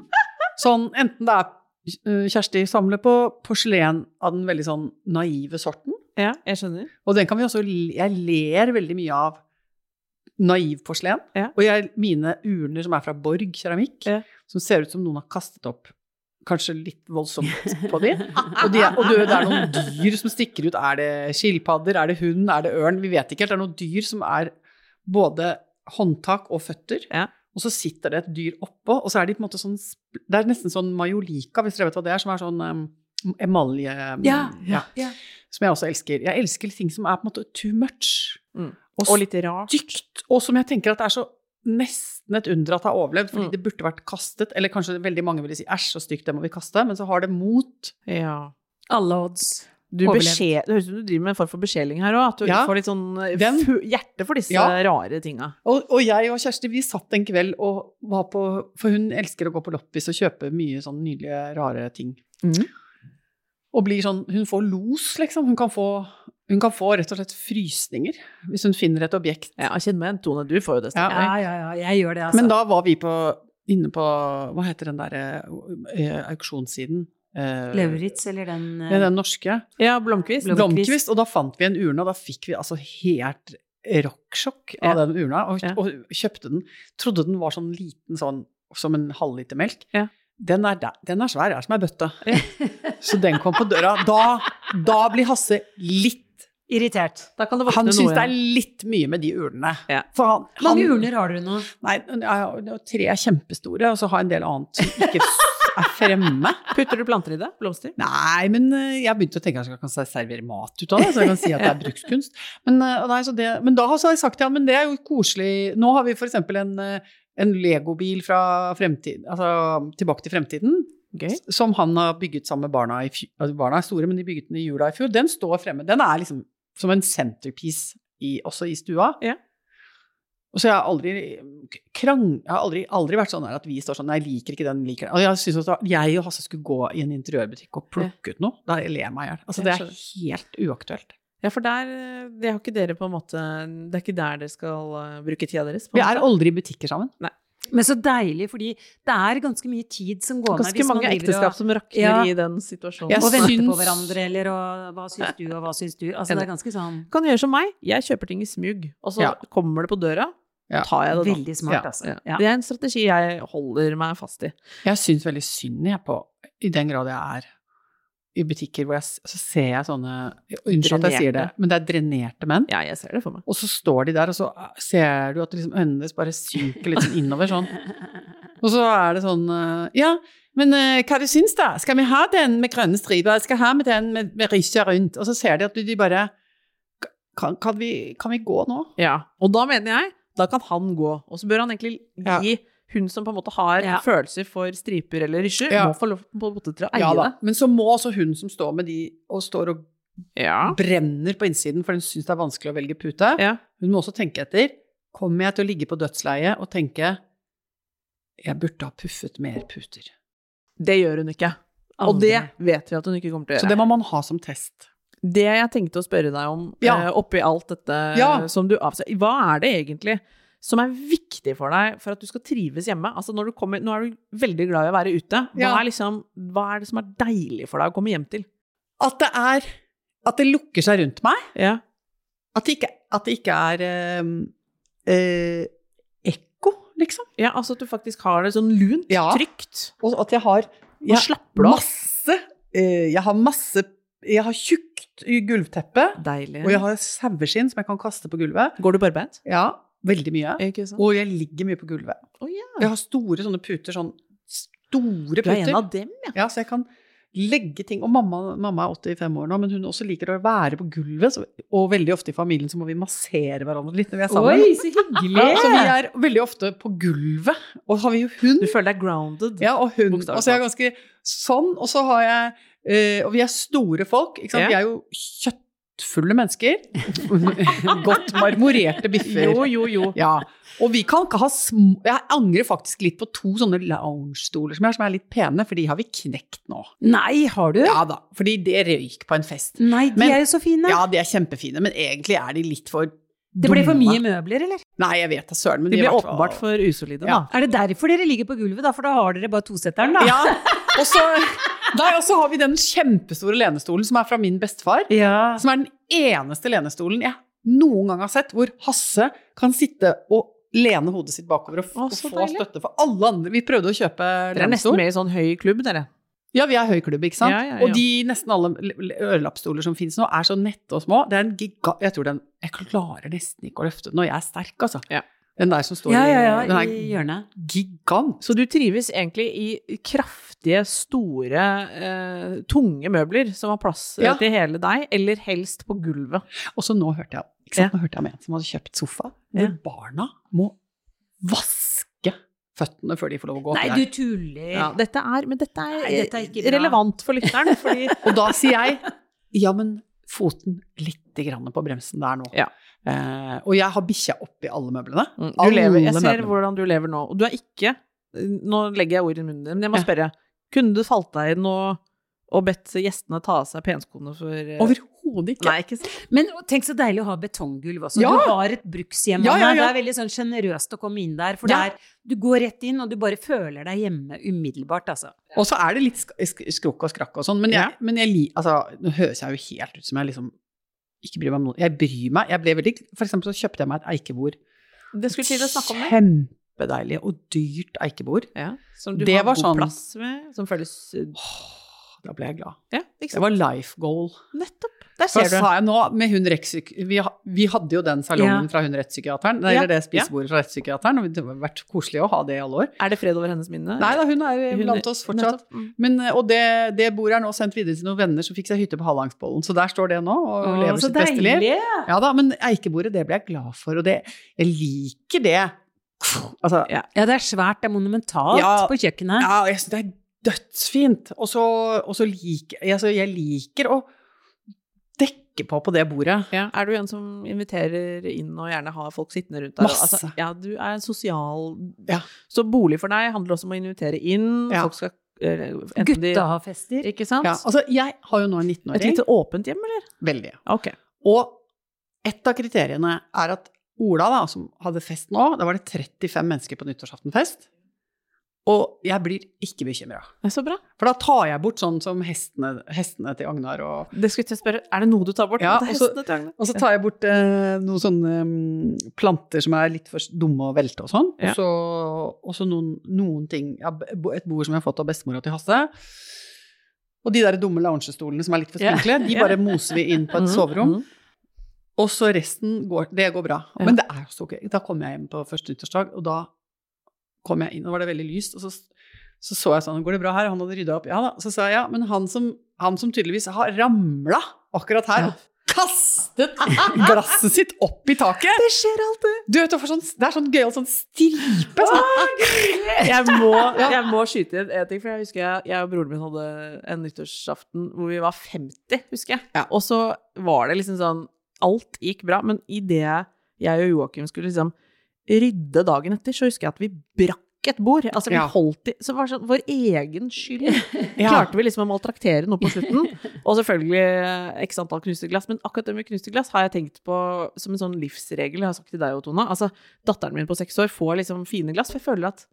Sånn, enten det er Kjersti samler på porselen av den veldig sånn naive sorten, Ja, jeg skjønner. og den kan vi også Jeg ler veldig mye av naiv porselen. Ja. Og jeg, mine urner som er fra Borg keramikk, Ja. som ser ut som noen har kastet opp kanskje litt voldsomt på de. Og, de er, og det er noen dyr som stikker ut. Er det skilpadder, er det hund, er det ørn? Vi vet ikke helt. Det er noen dyr som er både håndtak og føtter. Ja. Og så sitter det et dyr oppå, og så er de på en måte sånn Det er nesten sånn majolika, hvis dere vet hva det er, som er sånn um, emalje... Ja, ja ja. som jeg også elsker. Jeg elsker ting som er på en måte too much. Mm. Og, Og litt rart. stygt. Og som jeg tenker at det er så nesten et under at det har overlevd, fordi Mm. det burde vært kastet. Eller kanskje veldig mange ville si æsj, så stygt, det må vi kaste. Men så har det mot. Ja. Alle odds. Du beskjed, det høres ut som du driver med en form for beskjeling her òg. At du Ja. får litt sånn eh, Den- hjerte for disse Ja. rare tinga. Og, og jeg og Kjersti, vi satt en kveld og var på For hun elsker å gå på loppis og kjøpe mye sånn nydelige, rare ting. Mm. Og blir sånn Hun får los, liksom. Hun kan få, hun kan få rett og slett frysninger hvis hun finner et objekt. Ja, kjenn meg en Tone, du får jo det. Ja. Ja, ja, ja, jeg gjør det, altså. Men da var vi på, inne på Hva heter den derre eh, auksjonssiden? Eh, Lauritz eller den eh, Ja, den norske. Ja, Blomkvist. Blom- Blomkvist. Og da fant vi en urne, og da fikk vi altså helt rocksjokk av Ja. den urna, og, Ja. og kjøpte den. Trodde den var sånn liten sånn som en halvliter melk. Ja. Den er, der, den er svær, er som ei bøtte. Så den kom på døra. Da, da blir Hasse litt Irritert. Da kan det Han syns noe. det er litt mye med de urnene. Ja. Mange urner har du nå? Nei, jeg har tre kjempestore, og så har jeg en del annet som ikke er fremme. Putter du planter i det? Blomster? Nei, men jeg jeg begynte å tenke at jeg kan servere mat ut av det, så jeg kan si at det er brukskunst. Men, eh, nei, så det, men da har jeg sagt han, men det er jo koselig. Nå har vi eksempel en, eh, en legobil fra fremtid, altså tilbake til fremtiden, Okay. som han har bygget sammen med barna i fjor. Altså, barna er store, men de bygget den i jula i fjor. Den står fremme. Den er liksom som en centerpiece i, også i stua. Ja. Og så jeg har aldri krang, jeg har aldri, aldri vært sånn at vi står sånn Nei, jeg liker ikke den, liker den. Og jeg synes at jeg og Hasse skulle gå i en interiørbutikk og plukke ut noe. Da ler jeg meg i hjel. Altså, det er helt uaktuelt. Ja, for der Det har ikke dere på en måte Det er ikke der dere skal eh, bruke tida deres? Vi er aldri i butikker sammen. Men så deilig, fordi det er ganske mye tid som går med Ganske hvis man mange ekteskap og, som rakner Ja. i den situasjonen. Jeg og venter på hverandre, eller og hva syns du, og hva syns du? Altså, det er ganske sånn Du kan gjøre som meg. Jeg kjøper ting i smug, og så Ja. kommer det på døra. Ja. tar jeg det da. veldig smart, Ja. altså. Ja. Ja. Det er en strategi jeg holder meg fast i. Jeg syns veldig synd jeg på, i den grad jeg er i butikker hvor jeg så ser jeg sånne Unnskyld at jeg sier det, men det er drenerte menn. Ja, jeg ser det for meg. Og så står de der, og så ser du at liksom øynene deres bare synker litt sånn innover sånn. Og så er det sånn eh, Ja, men eh, hva du syns da? Skal vi ha den med grønne striper? Skal vi ha med den med, med rysja rundt? Og så ser de at de bare kan, kan, vi, kan vi gå nå? Ja, og da mener jeg, da kan han gå. Og så bør han egentlig gi hun som på en måte har Ja. følelser for striper eller rysjer, Ja. må få lov på en måte til å eie Ja det. Men så må også hun som står med de, og står og Ja. brenner på innsiden, for hun syns det er vanskelig å velge pute, hun må også tenke etter. Kommer jeg til å ligge på dødsleiet og tenke jeg burde ha puffet mer puter? Det gjør hun ikke. Og det vet vi at hun ikke kommer til å gjøre. Så det må man ha som test. Det jeg tenkte å spørre deg om Ja. eh, oppi alt dette Ja. som du avser, hva er det egentlig som er viktig for deg for at du skal trives hjemme? Altså når du kommer, nå er du veldig glad i å være ute. Hva, Ja. er liksom, hva er det som er deilig for deg å komme hjem til? At det er At det lukker seg rundt meg. Ja. At det ikke, at det ikke er øh, øh, ekko, liksom. ja, altså at du faktisk har det sånn lunt, Ja. trygt. Og at jeg har jeg, slapper du av. masse øh, Jeg har masse Jeg har tjukt gulvteppe, Deilig. og jeg har saueskinn som jeg kan kaste på gulvet. Går du barbeint? Ja, veldig mye. Og jeg ligger mye på gulvet. Oh, ja. Jeg har store sånne puter, sånn store Du er en av dem, ja. Ja, så jeg kan legge ting Og mamma, mamma er 85 år nå, men hun også liker å være på gulvet. Så, og veldig ofte i familien så må vi massere hverandre litt når vi er sammen. Oi, så hyggelig! Så vi er veldig ofte på gulvet. Og har vi jo hund. Du føler deg grounded. Ja, og hund. Og så er jeg ganske sånn. Og så har jeg Og vi er store folk, ikke sant. Ja. Vi er jo kjøttfulle mennesker. Godt marmorerte biffer. Jo, jo, jo. Ja. Og vi kan ikke ha små Jeg angrer faktisk litt på to sånne lounge-stoler som som er litt pene, for de har vi knekt nå. Nei, har du? Ja da, fordi det røyk på en fest. Nei, de Men- er jo så fine. Ja, de er kjempefine, men egentlig er de litt for det ble for mye møbler, eller? Nei, jeg vet da søren, men De de blir fall- åpenbart for usolide, Ja. da. Er det derfor dere ligger på gulvet, da? For da har dere bare tosetteren, da? Ja, og så Nei, og så har vi den kjempestore lenestolen som er fra min bestefar. Ja. Som er den eneste lenestolen jeg noen gang har sett hvor Hasse kan sitte og lene hodet sitt bakover og, Å, og få deilig. støtte. For alle andre Vi prøvde å kjøpe lenestol. Dere er nesten med i sånn høy klubb, dere. Ja, vi er høyklubb, ikke sant? Ja, ja, ja. Og de nesten alle ørelappstoler som finnes nå, er så nette og små. Det er en giga... Jeg tror den Jeg klarer nesten ikke å løfte den når jeg er sterk, altså. Ja. Den der som står ja, ja, ja, i Den i hjørnet. gigant. Så du trives egentlig i kraftige, store, eh, tunge møbler som har plass eh, Ja. til hele deg, eller helst på gulvet. Og så nå hørte jeg ikke sant? Nå hørte jeg om en som hadde kjøpt sofa, hvor Ja. barna må vaske føttene før de får lov å gå Nei, du der. tuller. Ja, dette er, men dette er, Nei, dette er ikke bra. relevant for lytteren, fordi Og da sier jeg ja, men foten lite grann på bremsen der nå. Ja. Eh, og jeg har bikkja oppi alle møblene. Mm, Alle lever, jeg ser møblene. hvordan du lever nå. Og du er ikke Nå legger jeg ord i munnen din, men jeg må Ja. spørre. Kunne du falt deg inn og, og bedt gjestene ta av seg penskoene for eh, Overhodet ikke. Nei, ikke? Men tenk så deilig å ha betonggulv også. Ja. Du har et brukshjem. Ja, ja. Det er veldig sånn sjenerøst å komme inn der. For Ja. det er, du går rett inn, og du bare føler deg hjemme umiddelbart, altså. Og så er det litt sk sk skrukk og skrakk og sånn, men jeg, men jeg. Altså, nå høres jeg jo helt ut som jeg liksom ikke bryr meg om noe. Jeg bryr meg. Jeg ble veldig For eksempel så kjøpte jeg meg et eikebord. Det skulle til å snakke om det. Kjempedeilig og dyrt eikebord. Ja, som du Det har god sånn- plass med, som føles eh, Åh, da ble jeg glad. Ja, Det var life goal. Nettopp. Der Så ser du. sa jeg nå med hun. Vi, vi hadde jo den salongen Ja. fra hun rettspsykiateren, Ja, eller det spisebordet fra rettspsykiateren, og det har vært koselig å ha det i alle år. Er det fred over hennes minne? Nei da, hun er Hun- blant oss fortsatt. Mm. Men, eh, og det, det bordet er nå sendt videre til noen venner som fikk seg hytte på Hallangsbollen, så der står det nå og Åh, lever sitt sitt beste liv. deilig! Ja da, men eikebordet, det ble jeg glad for, og det, jeg liker det. Altså, Ja. Ja, det er svært, det er monumentalt Ja. på kjøkkenet. ja, jeg synes det er dødsfint. Og så, liker altså, jeg liker å dekke på på det bordet. Ja, er du en som inviterer inn og gjerne har folk sittende rundt deg? Masse. Altså, ja, du er en sosial Ja. Så bolig for deg handler også om å invitere inn. Ja. Folk skal eh, Gutta har fester. Ikke sant? Ja, altså, jeg har jo nå en Et 19-åring. lite åpent hjem, eller? Veldig. Okay. Og et av kriteriene er at Ola, da, som hadde fest nå, da var det 35 mennesker på nyttårsaftenfest. Og jeg blir ikke bekymra. Det så bra. For da tar jeg bort sånn som hestene, hestene til Agnar og Det skulle jeg spørre. Er det noe du tar bort? Ja, og så-. Og så tar jeg bort eh, noen sånne um, planter som er litt for dumme å velte og sånn. Ja. Og så, noen, noen ting ja, Et bord som jeg har fått av bestemora til Hasse. Og de der dumme loungestolene som er litt for spinkle, de bare moser vi inn på et soverom. soverom. -hmm. Og så resten går Det går bra. Men det er jo så gøy. Da kommer jeg hjem på første nyttårsdag, og da kom jeg inn, og var det veldig lyst. Og så så, så jeg sånn Går det bra her? Han hadde rydda opp. Ja da. Så sa jeg ja, men han som, han som tydeligvis har ramla akkurat her Ja. og kastet glasset sitt opp i taket Det skjer alltid! Du vet, det sånn, det er sånn gøyal sånn stripe. Sånn. Jeg må, jeg må skyte inn en ting, for jeg husker jeg, jeg og broren min hadde en nyttårsaften hvor vi var 50, husker jeg. Ja. Og så var det liksom sånn Alt gikk bra, men idet jeg og Joakim skulle liksom rydde dagen etter, så husker jeg at vi brakk et bord. Altså, vi Ja. holdt i Så var det sånn vår egen skyld. Ja. Klarte vi liksom å maltraktere noe på slutten. Og selvfølgelig x antall knuste glass. Men akkurat det med knuste glass har jeg tenkt på som en sånn livsregel. Jeg har sagt til deg, Tone. Altså, datteren min på seks år får liksom fine glass, for jeg føler at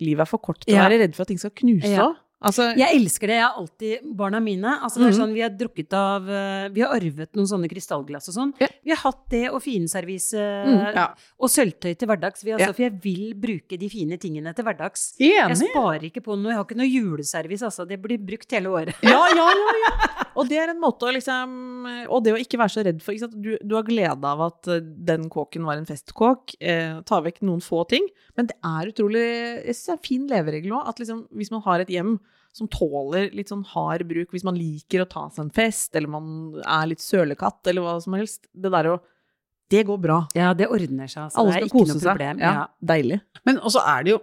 livet er for kort til å være redd for at ting skal knuse òg. Altså, Jeg elsker det. Jeg har alltid barna mine. Altså det er Mhm. sånn, Vi har drukket av eh, Vi har arvet noen sånne krystallglass og sånn. Ja. Vi har hatt det og finservise eh, Mhm, ja. og sølvtøy til hverdags. Vi, altså, Ja. For jeg vil bruke de fine tingene til hverdags. Jeg sparer ikke på noe. Jeg har ikke noe juleservice, altså. Det blir brukt hele året. ja, ja, ja, ja. Og det er en måte å liksom Og det å ikke være så redd for? Du, du har glede av at eh, den kåken var en festkåk. Eh, ta vekk noen få ting. Men det er utrolig Jeg synes det er en fin leveregel òg. At liksom, hvis man har et hjem som tåler litt sånn hard bruk hvis man liker å ta seg en fest, eller man er litt sølekatt, eller hva som helst. Det der å Det går bra. Ja, det ordner seg, altså. Alle det er skal ikke kose noe seg. problem. Ja, Ja. Deilig. Men også er det jo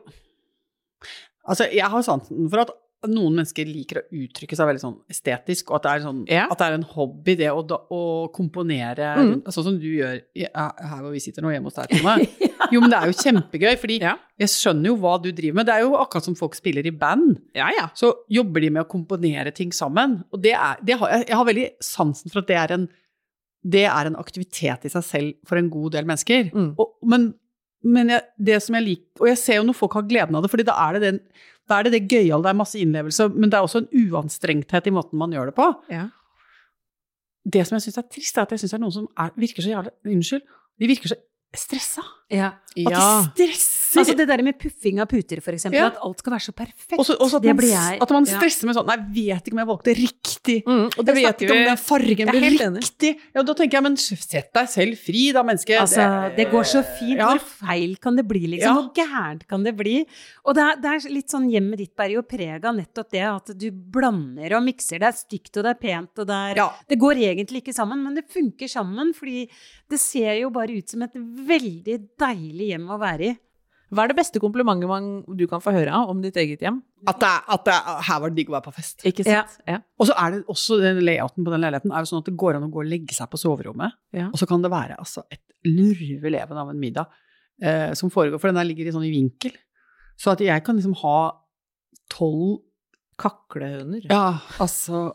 Altså, jeg har sansen for at noen mennesker liker å uttrykke seg veldig sånn estetisk, og at det er, sånn, Ja. at det er en hobby, det å, å komponere Mm. Sånn som du gjør i- her hvor vi sitter nå hjemme hos deg, Tone. Jo, men det er jo kjempegøy, fordi Ja. jeg skjønner jo hva du driver med. Det er jo akkurat som folk spiller i band. Ja, ja. Så jobber de med å komponere ting sammen. Og det er, det har, jeg, har veldig sansen for at det er en, det er en aktivitet i seg selv for en god del mennesker. Mm. Og, men men jeg, det som jeg liker Og jeg ser jo når folk har gleden av det, fordi da er det den da er det det gøyale, det er masse innlevelse, men det er også en uanstrengthet i måten man gjør det på. Ja. Det som jeg syns er trist, er at jeg syns det er noen som er, virker så jævlig Unnskyld. De virker så stressa. Ja. At Ja. de stresser. Altså det der med puffing av puter, for eksempel, Ja. at alt skal være så perfekt. Også, også at, det man, blir jeg at man ja. stresser med sånn Nei, jeg vet ikke om jeg valgte riktig. Mm, og Jeg det vet snakker ikke om den fargen blir riktig. Ja, da tenker jeg, men sett deg selv fri, da, menneske. Altså, det går så fint. Ja. Hvor feil kan det bli, liksom? Ja. Hvor gærent kan det bli? Og det er, det er litt sånn hjemmet ditt bærer jo preg av nettopp det at du blander og mikser. Det er stygt, og det er pent, og det er Ja. Det går egentlig ikke sammen, men det funker sammen, fordi det ser jo bare ut som et veldig deilig hjem å være i. Hva er det beste komplimentet man, du kan få høre av om ditt eget hjem? At, det, er- at det, er- her var det digg å være på fest. Ikke sant? Ja. Og så er det også den layouten på den leiligheten er jo sånn at det går an å gå og legge seg på soverommet, Ja. og så kan det være altså et lurveleven av en middag eh, som foregår, for den der ligger i sånn i vinkel. Så at jeg kan liksom ha tolv Kaklehøner. Ja, altså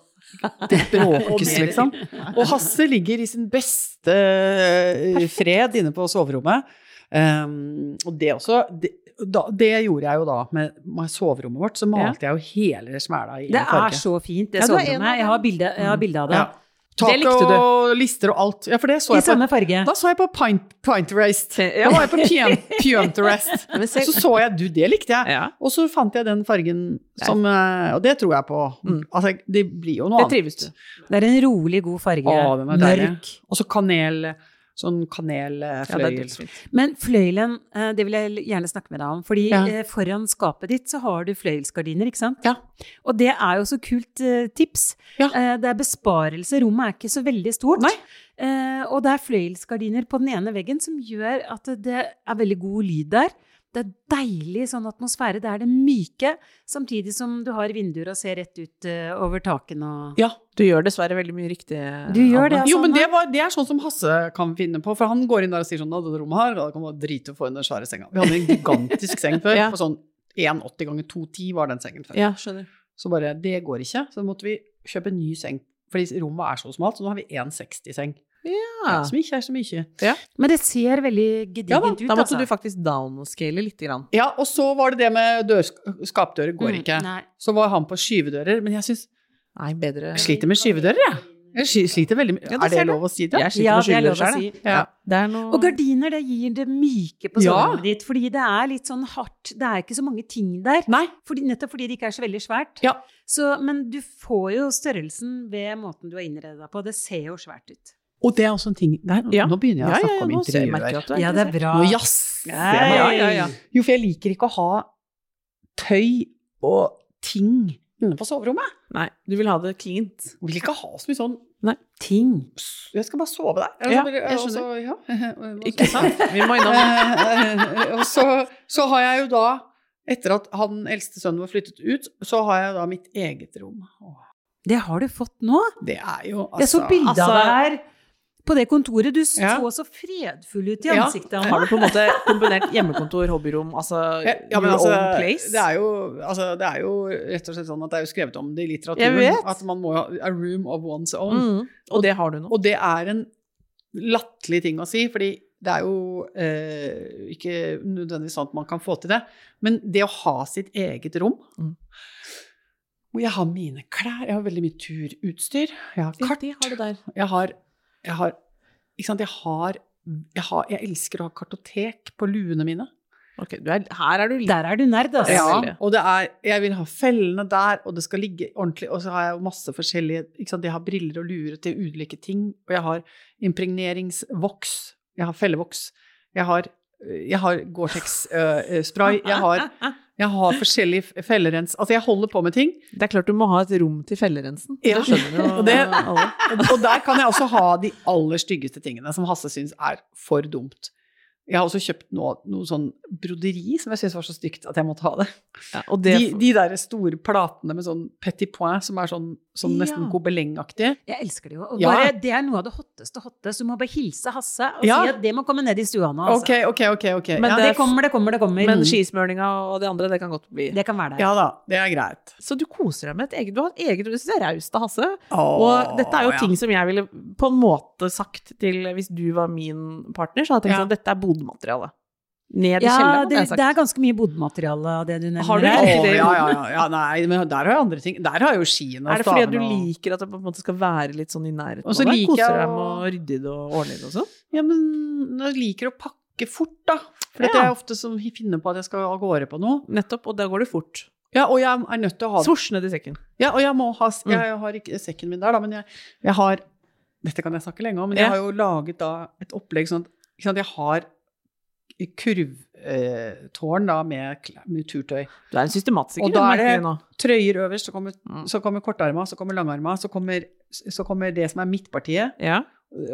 Det bråkes, liksom. Og Hasse ligger i sin beste eh, fred inne på soverommet. Um, og det også det, da, det gjorde jeg jo da med, med soverommet vårt. Så malte jeg jo hele smæla i Det farge. er så fint, det Ja, er soverommet. Jeg har bilde, jeg har bilde av det. Ja. Tak Det likte du. og lister og alt. Ja, for det så I jeg på samme farge. Da så jeg på Pint, Pinterest. Ja. Da var jeg på Pinterest. Så så jeg du, det likte jeg. Ja. Og så fant jeg den fargen som eh, Og det tror jeg på. Mm. Altså, det blir jo noe Det annet. trives du. Det er en rolig, god farge. Å, den er. Mørk. Og så kanel Sånn kanelfløyel. Ja, Men fløyelen, eh, det vil jeg gjerne snakke med deg om. Fordi Ja. eh, foran skapet ditt så har du fløyelsgardiner, ikke sant? Ja. Og det er jo så kult eh, tips. Ja. Det er besparelse. Rommet er ikke så veldig stort. Nei. Og det er fløyelsgardiner på den ene veggen som gjør at det er veldig god lyd der. Det er deilig sånn atmosfære. Det er det myke, samtidig som du har vinduer og ser rett ut uh, over takene og Ja. Du gjør dessverre veldig mye riktig. Du gjør det, altså. Jo, men det, var, det er sånn som Hasse kan finne på. For han går inn der og sier sånn «Å, det rommet her, da kan man drite å få inn den svære senga. Vi hadde en gigantisk seng før. Ja. På sånn 1,80 ganger 2,10 var den sengen før. Ja, skjønner. Så bare, det går ikke. Så måtte vi kjøpe en ny seng. Fordi rommet er så smalt, så nå har vi 1,60-seng. Ja. Som ikke er så mye. Men det ser veldig Ja gedigent ut, Da måtte altså. du faktisk downscale litt. Grann. Ja, og så var det det med dør, skapdører går Mm, ikke. Nei. Så var han på skyvedører, men jeg syns Nei, bedre Jeg sliter med skyvedører, jeg. Jeg sliter veldig mye. Ja, er det lov å si det? Jeg sliter Ja, med det er lov å skyvedører selv, si. Ja. Det er noe Og gardiner, det gir det myke på Ja. soverommet ditt. Fordi det er litt sånn hardt. Det er ikke så mange ting der. Nei. Fordi, nettopp fordi det ikke er så veldig svært. Ja. Så, men du får jo størrelsen ved måten du har innreda deg på. Det ser jo svært ut. Og det er også en ting der, Ja. Nå begynner jeg Ja, å snakke ja, om nå ser jeg- merker interiør. at du er Ja, det er bra. Nå jazzer jeg meg. Ja, ja, ja. Jo, for jeg liker ikke å ha tøy og ting inne på soverommet. Nei, du vil ha det cleant. Vil ikke ha så mye sånn Ting. Jeg skal bare sove der. Ja, jeg skjønner. Også, ja. Ikke sant? Vi må innom og så, så har jeg jo da, etter at han eldste sønnen var flyttet ut, så har jeg da mitt eget rom. Åh, Det har du fått nå. det er jo altså Jeg så bilde av altså- det her på det kontoret. Du så Ja. så fredfull ut i Ja. ansiktet. Har du på en måte kombinert hjemmekontor, hobbyrom, altså Ja, ja, men your altså, own place? det er, jo, altså, det er jo rett og slett sånn at det er jo skrevet om det i litteraturen. At man må ha a room of one's own. mm, og det har du nå. Og det er en latterlig ting å si, fordi det er jo eh, ikke nødvendigvis sånn at man kan få til det. Men det å ha sitt eget rom Mm. Hvor jeg har mine klær, jeg har veldig mye turutstyr. Jeg har kart. Jeg har, jeg har Ikke sant, jeg har jeg, har, jeg elsker å ha kartotek på luene mine. Ok, du er, her er du Der er du nerd, altså. Ja. Ja, og det er Jeg vil ha fellene der, og det skal ligge ordentlig. Og så har jeg masse forskjellige ikke sant? Jeg har briller og lurer til ulike ting. Og jeg har impregneringsvoks. Jeg har fellevoks. Jeg har, jeg har Gore-Tex-spray. Jeg har Jeg har forskjellige fellerens... Altså, jeg holder på med ting. Det er klart du må ha et rom til fellerensen. Ja. Det skjønner jo Og det- alle. Og, der kan jeg også ha de aller styggeste tingene som Hasse syns er for dumt. Jeg har også kjøpt noe, noe sånn broderi som jeg syntes var så stygt at jeg måtte ha det. Ja, og det De, de der store platene med sånn petit point som er sånn, sånn nesten Ja. gobelengaktig. Jeg elsker det jo. Og Ja. det er noe av det hotteste hotte, så du må bare hilse Hasse og Ja. si at det må komme ned i stua nå. Altså. Okay, okay, okay, okay. Men ja, Det det- kommer, det kommer, det kommer. Men skismøringa og det andre, det kan godt bli Det kan være der. ja da, det er greit. Så du koser deg med et eget Du har et eget Du syns jeg er raust av Hasse. Åh, Og dette er jo ja. ting som jeg ville på en måte sagt til Hvis du var min partner, så hadde jeg tenkt Ja. sånn Dette er bodemateriale. Ned i Ja, kjelleren, det, jeg det er ganske mye bodemateriale av det du nevner Har du her. det? ja, ja, ja, ja, nei, men der har jeg andre ting. Der har jeg jo skiene og Er det fordi du og liker at det på en måte skal være litt sånn i nærheten? Og så liker jeg Koser deg å- med å rydde i det og ordne i det og sånn? Ja, men jeg liker å pakke fort, da. For Ja. jeg er ofte som finner på at jeg skal av gårde på noe. Nettopp, og da går det fort. Ja, og jeg er nødt til å ha det. Svosj ned i sekken. Ja, og jeg må ha Mm. Jeg har ikke sekken min der, da, men jeg, jeg har Dette kan jeg snakke lenge om, men jeg Ja. har jo laget da et opplegg sånn at ikke sant, jeg har kurvtårn da med, med turtøy. Du er en systematiker. Og da er det- Trøyer øverst, så kommer, Mm. så kommer kortarma, så kommer langarma, så kommer, så kommer det som er midtpartiet, Ja.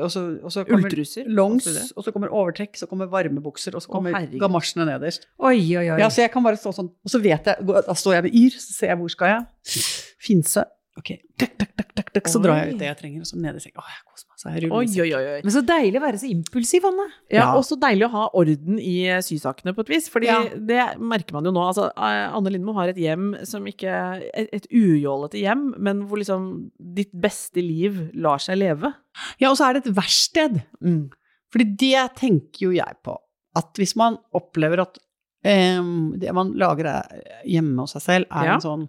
og så, og så kommer Ulltruser. longs, og så kommer overtrekk, så kommer varmebukser, og så kommer Å, gamasjene nederst. Oi, oi, oi. Ja, så jeg kan bare stå sånn, og så vet jeg, da står jeg ved yr, så ser jeg hvor skal jeg. Finse. Ok, takk, takk, takk, takk. Så drar jeg ut det jeg trenger, og så ned i sengen. Åh, jeg koser meg, så jeg Oi, oi, oi. oi. Men så deilig å være så impulsiv, Anne. Ja, Ja. og så deilig å ha orden i eh, sysakene på et vis. Fordi Ja. det merker man jo nå. Altså, eh, Anne Lindmo har et hjem som ikke Et, et ujålete hjem, men hvor liksom ditt beste liv lar seg leve. Ja, og så er det et verksted. Mm. Fordi det tenker jo jeg på, at hvis man opplever at um, det man lager er- hjemme hos seg selv, er Ja. en sånn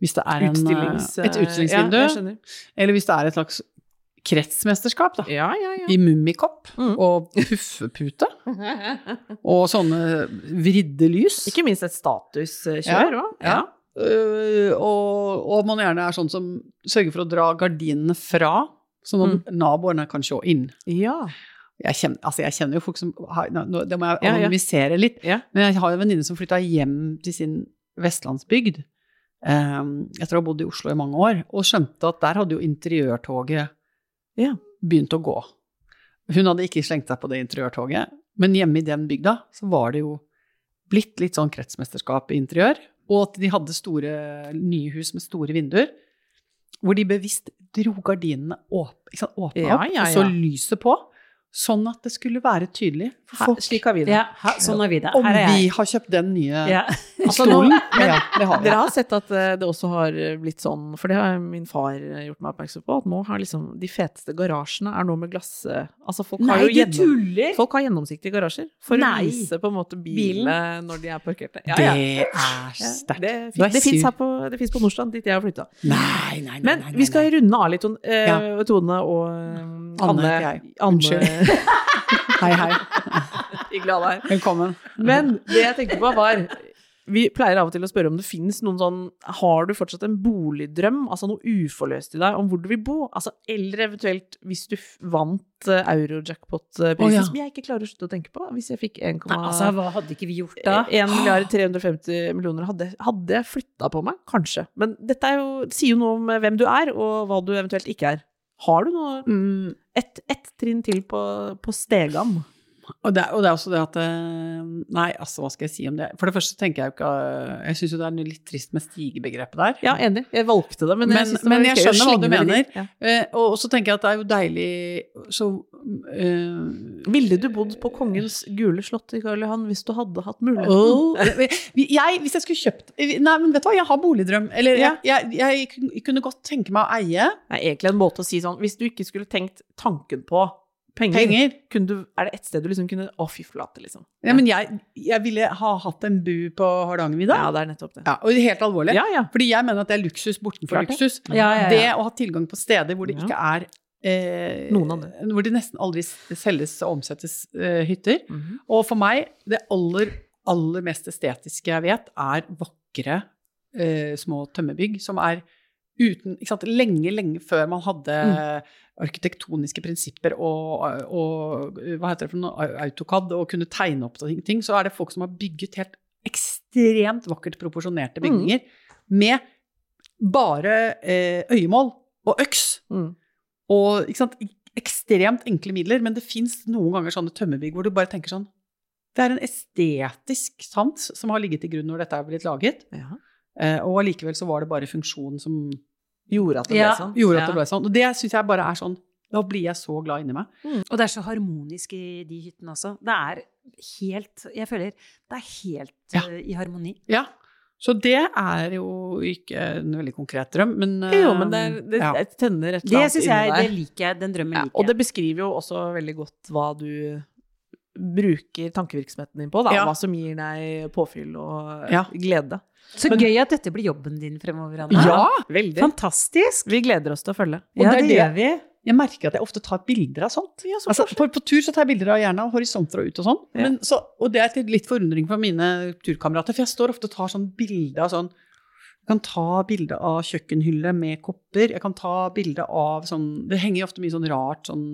Hvis det er en, Utstillings... eh, et utstillingsvindu, Ja, eller hvis det er et slags kretsmesterskap, da. Ja, ja, ja. I mummikopp Mm. og puffepute og sånne vridde lys. Ikke minst et statuskjør Ja, òg. Ja. Uh, og, og man gjerne er sånn som sørger for å dra gardinene fra, sånn at naboene kan se inn. ja. Jeg kjenner, altså jeg kjenner jo folk som Det må jeg anonymisere litt. Men jeg har en venninne som flytta hjem til sin vestlandsbygd etter å ha bodd i Oslo i mange år, og skjønte at der hadde jo interiørtoget Ja. begynt å gå. Hun hadde ikke slengt seg på det interiørtoget, men hjemme i den bygda så var det jo blitt litt sånn kretsmesterskap i interiør, og at de hadde store nye hus med store vinduer, hvor de bevisst dro gardinene åp, ikke sant, Ja, opp, ja, og så lyset på, sånn at det skulle være tydelig for Her, folk slik har vi det. Ja, ha, sånn er vi det. om Her er vi har kjøpt den nye Ja. Altså, stolen. ja, det har vi. Dere har sett at eh, det også har blitt sånn, for det har min far eh, gjort meg oppmerksom på, at nå har liksom de feteste garasjene er nå med glass... eh, Altså folk har jo gjennom, folk har gjennomsiktige garasjer for Nei. å vise på en måte Bilen? bilene når de er parkerte. Ja, Det er sterkt. det Du er det fins her på, det på Nordstrand, dit jeg har flytta. Nei, nei, nei. Men nei, nei, vi skal runde av litt, eh, Tone og eh, Anne Anne. heter jeg. Anne. Hei, hei. Hyggelig å ha deg her. Velkommen. Men det jeg tenkte på var Vi pleier av og til å spørre om det finnes noen sånn Har du fortsatt en boligdrøm, altså noe uforløst i deg, om hvor du vil bo? Altså, eller eventuelt hvis du vant uh, Eurojackpot-prisen, oh, ja. som jeg ikke klarer å slutte å tenke på. Hvis jeg fikk 1, Nei, altså, hva hadde ikke vi gjort da? 1 milliard 350 millioner, hadde, hadde jeg flytta på meg? Kanskje. Men dette er jo, sier jo noe om hvem du er, og hva du eventuelt ikke er. Har du noe Mm, ett et trinn til på, på stegan? Og, det, og det er også det at eh, Nei, altså, hva skal jeg si om det? For det første tenker jeg jo ikke eh, Jeg syns jo det er litt trist med stigebegrepet der. Ja, enig. Jeg valgte det, men, Men- jeg, det men jeg skjønner hva du mener. Ja. Eh, og, og så tenker jeg at det er jo deilig så uh, Ville du bodd på Kongens gule slott i Karl Johan hvis du hadde hatt muligheten? Oh. jeg, hvis jeg skulle kjøpt Nei, men vet du hva, jeg har boligdrøm. Eller Ja. jeg, jeg, jeg kunne godt tenke meg å eie Det er egentlig en måte å si sånn Hvis du ikke skulle tenkt tanken på penger, penger. Du, er det et sted du liksom kunne Å, fy flate, liksom. Ja, men jeg, jeg ville ha hatt en bu på Hardangervidda. Ja, det er nettopp det. Ja, og helt alvorlig. Ja, ja. Fordi jeg mener at det er luksus bortenfor Klart luksus. Ja, ja, ja. Det å ha tilgang på steder hvor det ikke er eh, Noen andre. Hvor det nesten aldri selges og omsettes eh, hytter. Mhm. Og for meg, det aller, aller mest estetiske jeg vet, er vakre eh, små tømmerbygg som er uten ikke sant, Lenge, lenge før man hadde Mm. Arkitektoniske prinsipper og, og hva heter det for noe, AutoCAD, og kunne tegne opp ting, så er det folk som har bygget helt ekstremt vakkert proporsjonerte bygninger med bare eh, øyemål og øks. Mm. Og ikke sant, ekstremt enkle midler, men det fins noen ganger sånne tømmerbygg hvor du bare tenker sånn Det er en estetisk sans som har ligget til grunn når dette er blitt laget. Ja. Eh, og allikevel så var det bare funksjonen som Gjorde at det ble sånn. gjorde at Ja. det ble sånn. Og det syns jeg bare er sånn Da blir jeg så glad inni meg. Og det er så harmonisk i de hyttene også. Det er helt Jeg føler det er helt Ja. uh, i harmoni. Ja. Så det er jo ikke en veldig konkret drøm, men Jo, men det, er- det, det tenner et eller annet syns inni jeg, deg. det liker jeg. Den drømmen Ja, liker og det beskriver jo også veldig godt hva du bruker tankevirksomheten din på, da. Ja. Hva som gir deg påfyll og Ja. glede. Så men- gøy at dette blir jobben din fremover, Anna. Ja! Veldig. Fantastisk! Vi gleder oss til å følge. Og Ja, det det gjør vi. Jeg merker at jeg ofte tar bilder av sånt. Altså, på, på tur så tar jeg bilder av gjerne av horisonter og ut og sånn. Ja. Så, og det er til litt forundring for mine turkamerater, for jeg står ofte og tar sånn bilde av sånn Jeg kan ta bilde av kjøkkenhylle med kopper. Jeg kan ta bilde av sånn Det henger jo ofte mye sånn rart sånn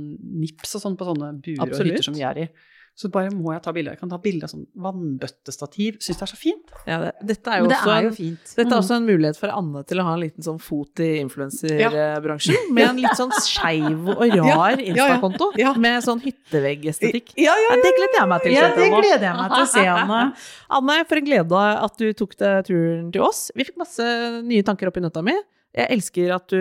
nips og sånn på sånne buer og Absolutt. hytter som vi er i. Så bare må jeg ta bilde. Jeg kan ta bilde av sånn vannbøttestativ. Syns det er så fint. Ja, det, dette er jo det også er jo en, dette er også en mulighet for Anne til å ha en liten sånn fot i influenserbransjen. Med en litt sånn skeiv og rar Ja, ja, ja. Insta-konto. Ja. Med sånn hytteveggestetikk. Ja, ja, Ja, det gleder jeg meg til. Ja, det gleder jeg meg til å se, Anne. Anne, for en glede at du tok deg turen til oss. Vi fikk masse nye tanker opp i nøtta mi. Jeg elsker at du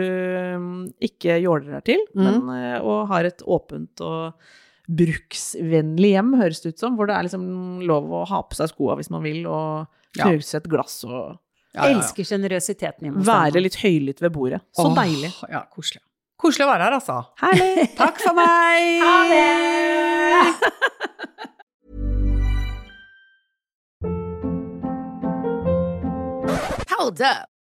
mm, ikke jåler deg til, men, eh, og har et åpent og bruksvennlig hjem, høres det ut som, hvor det er liksom lov å ha på seg skoa hvis man vil, og Ja. knuse et glass og Ja, ja, ja. Elsker sjenerøsiteten hjemme være litt høylytt ved bordet. Så Åh, deilig. Ja, koselig. Koselig å være her, altså. Herlig! Takk for meg! Ha det! Hold up.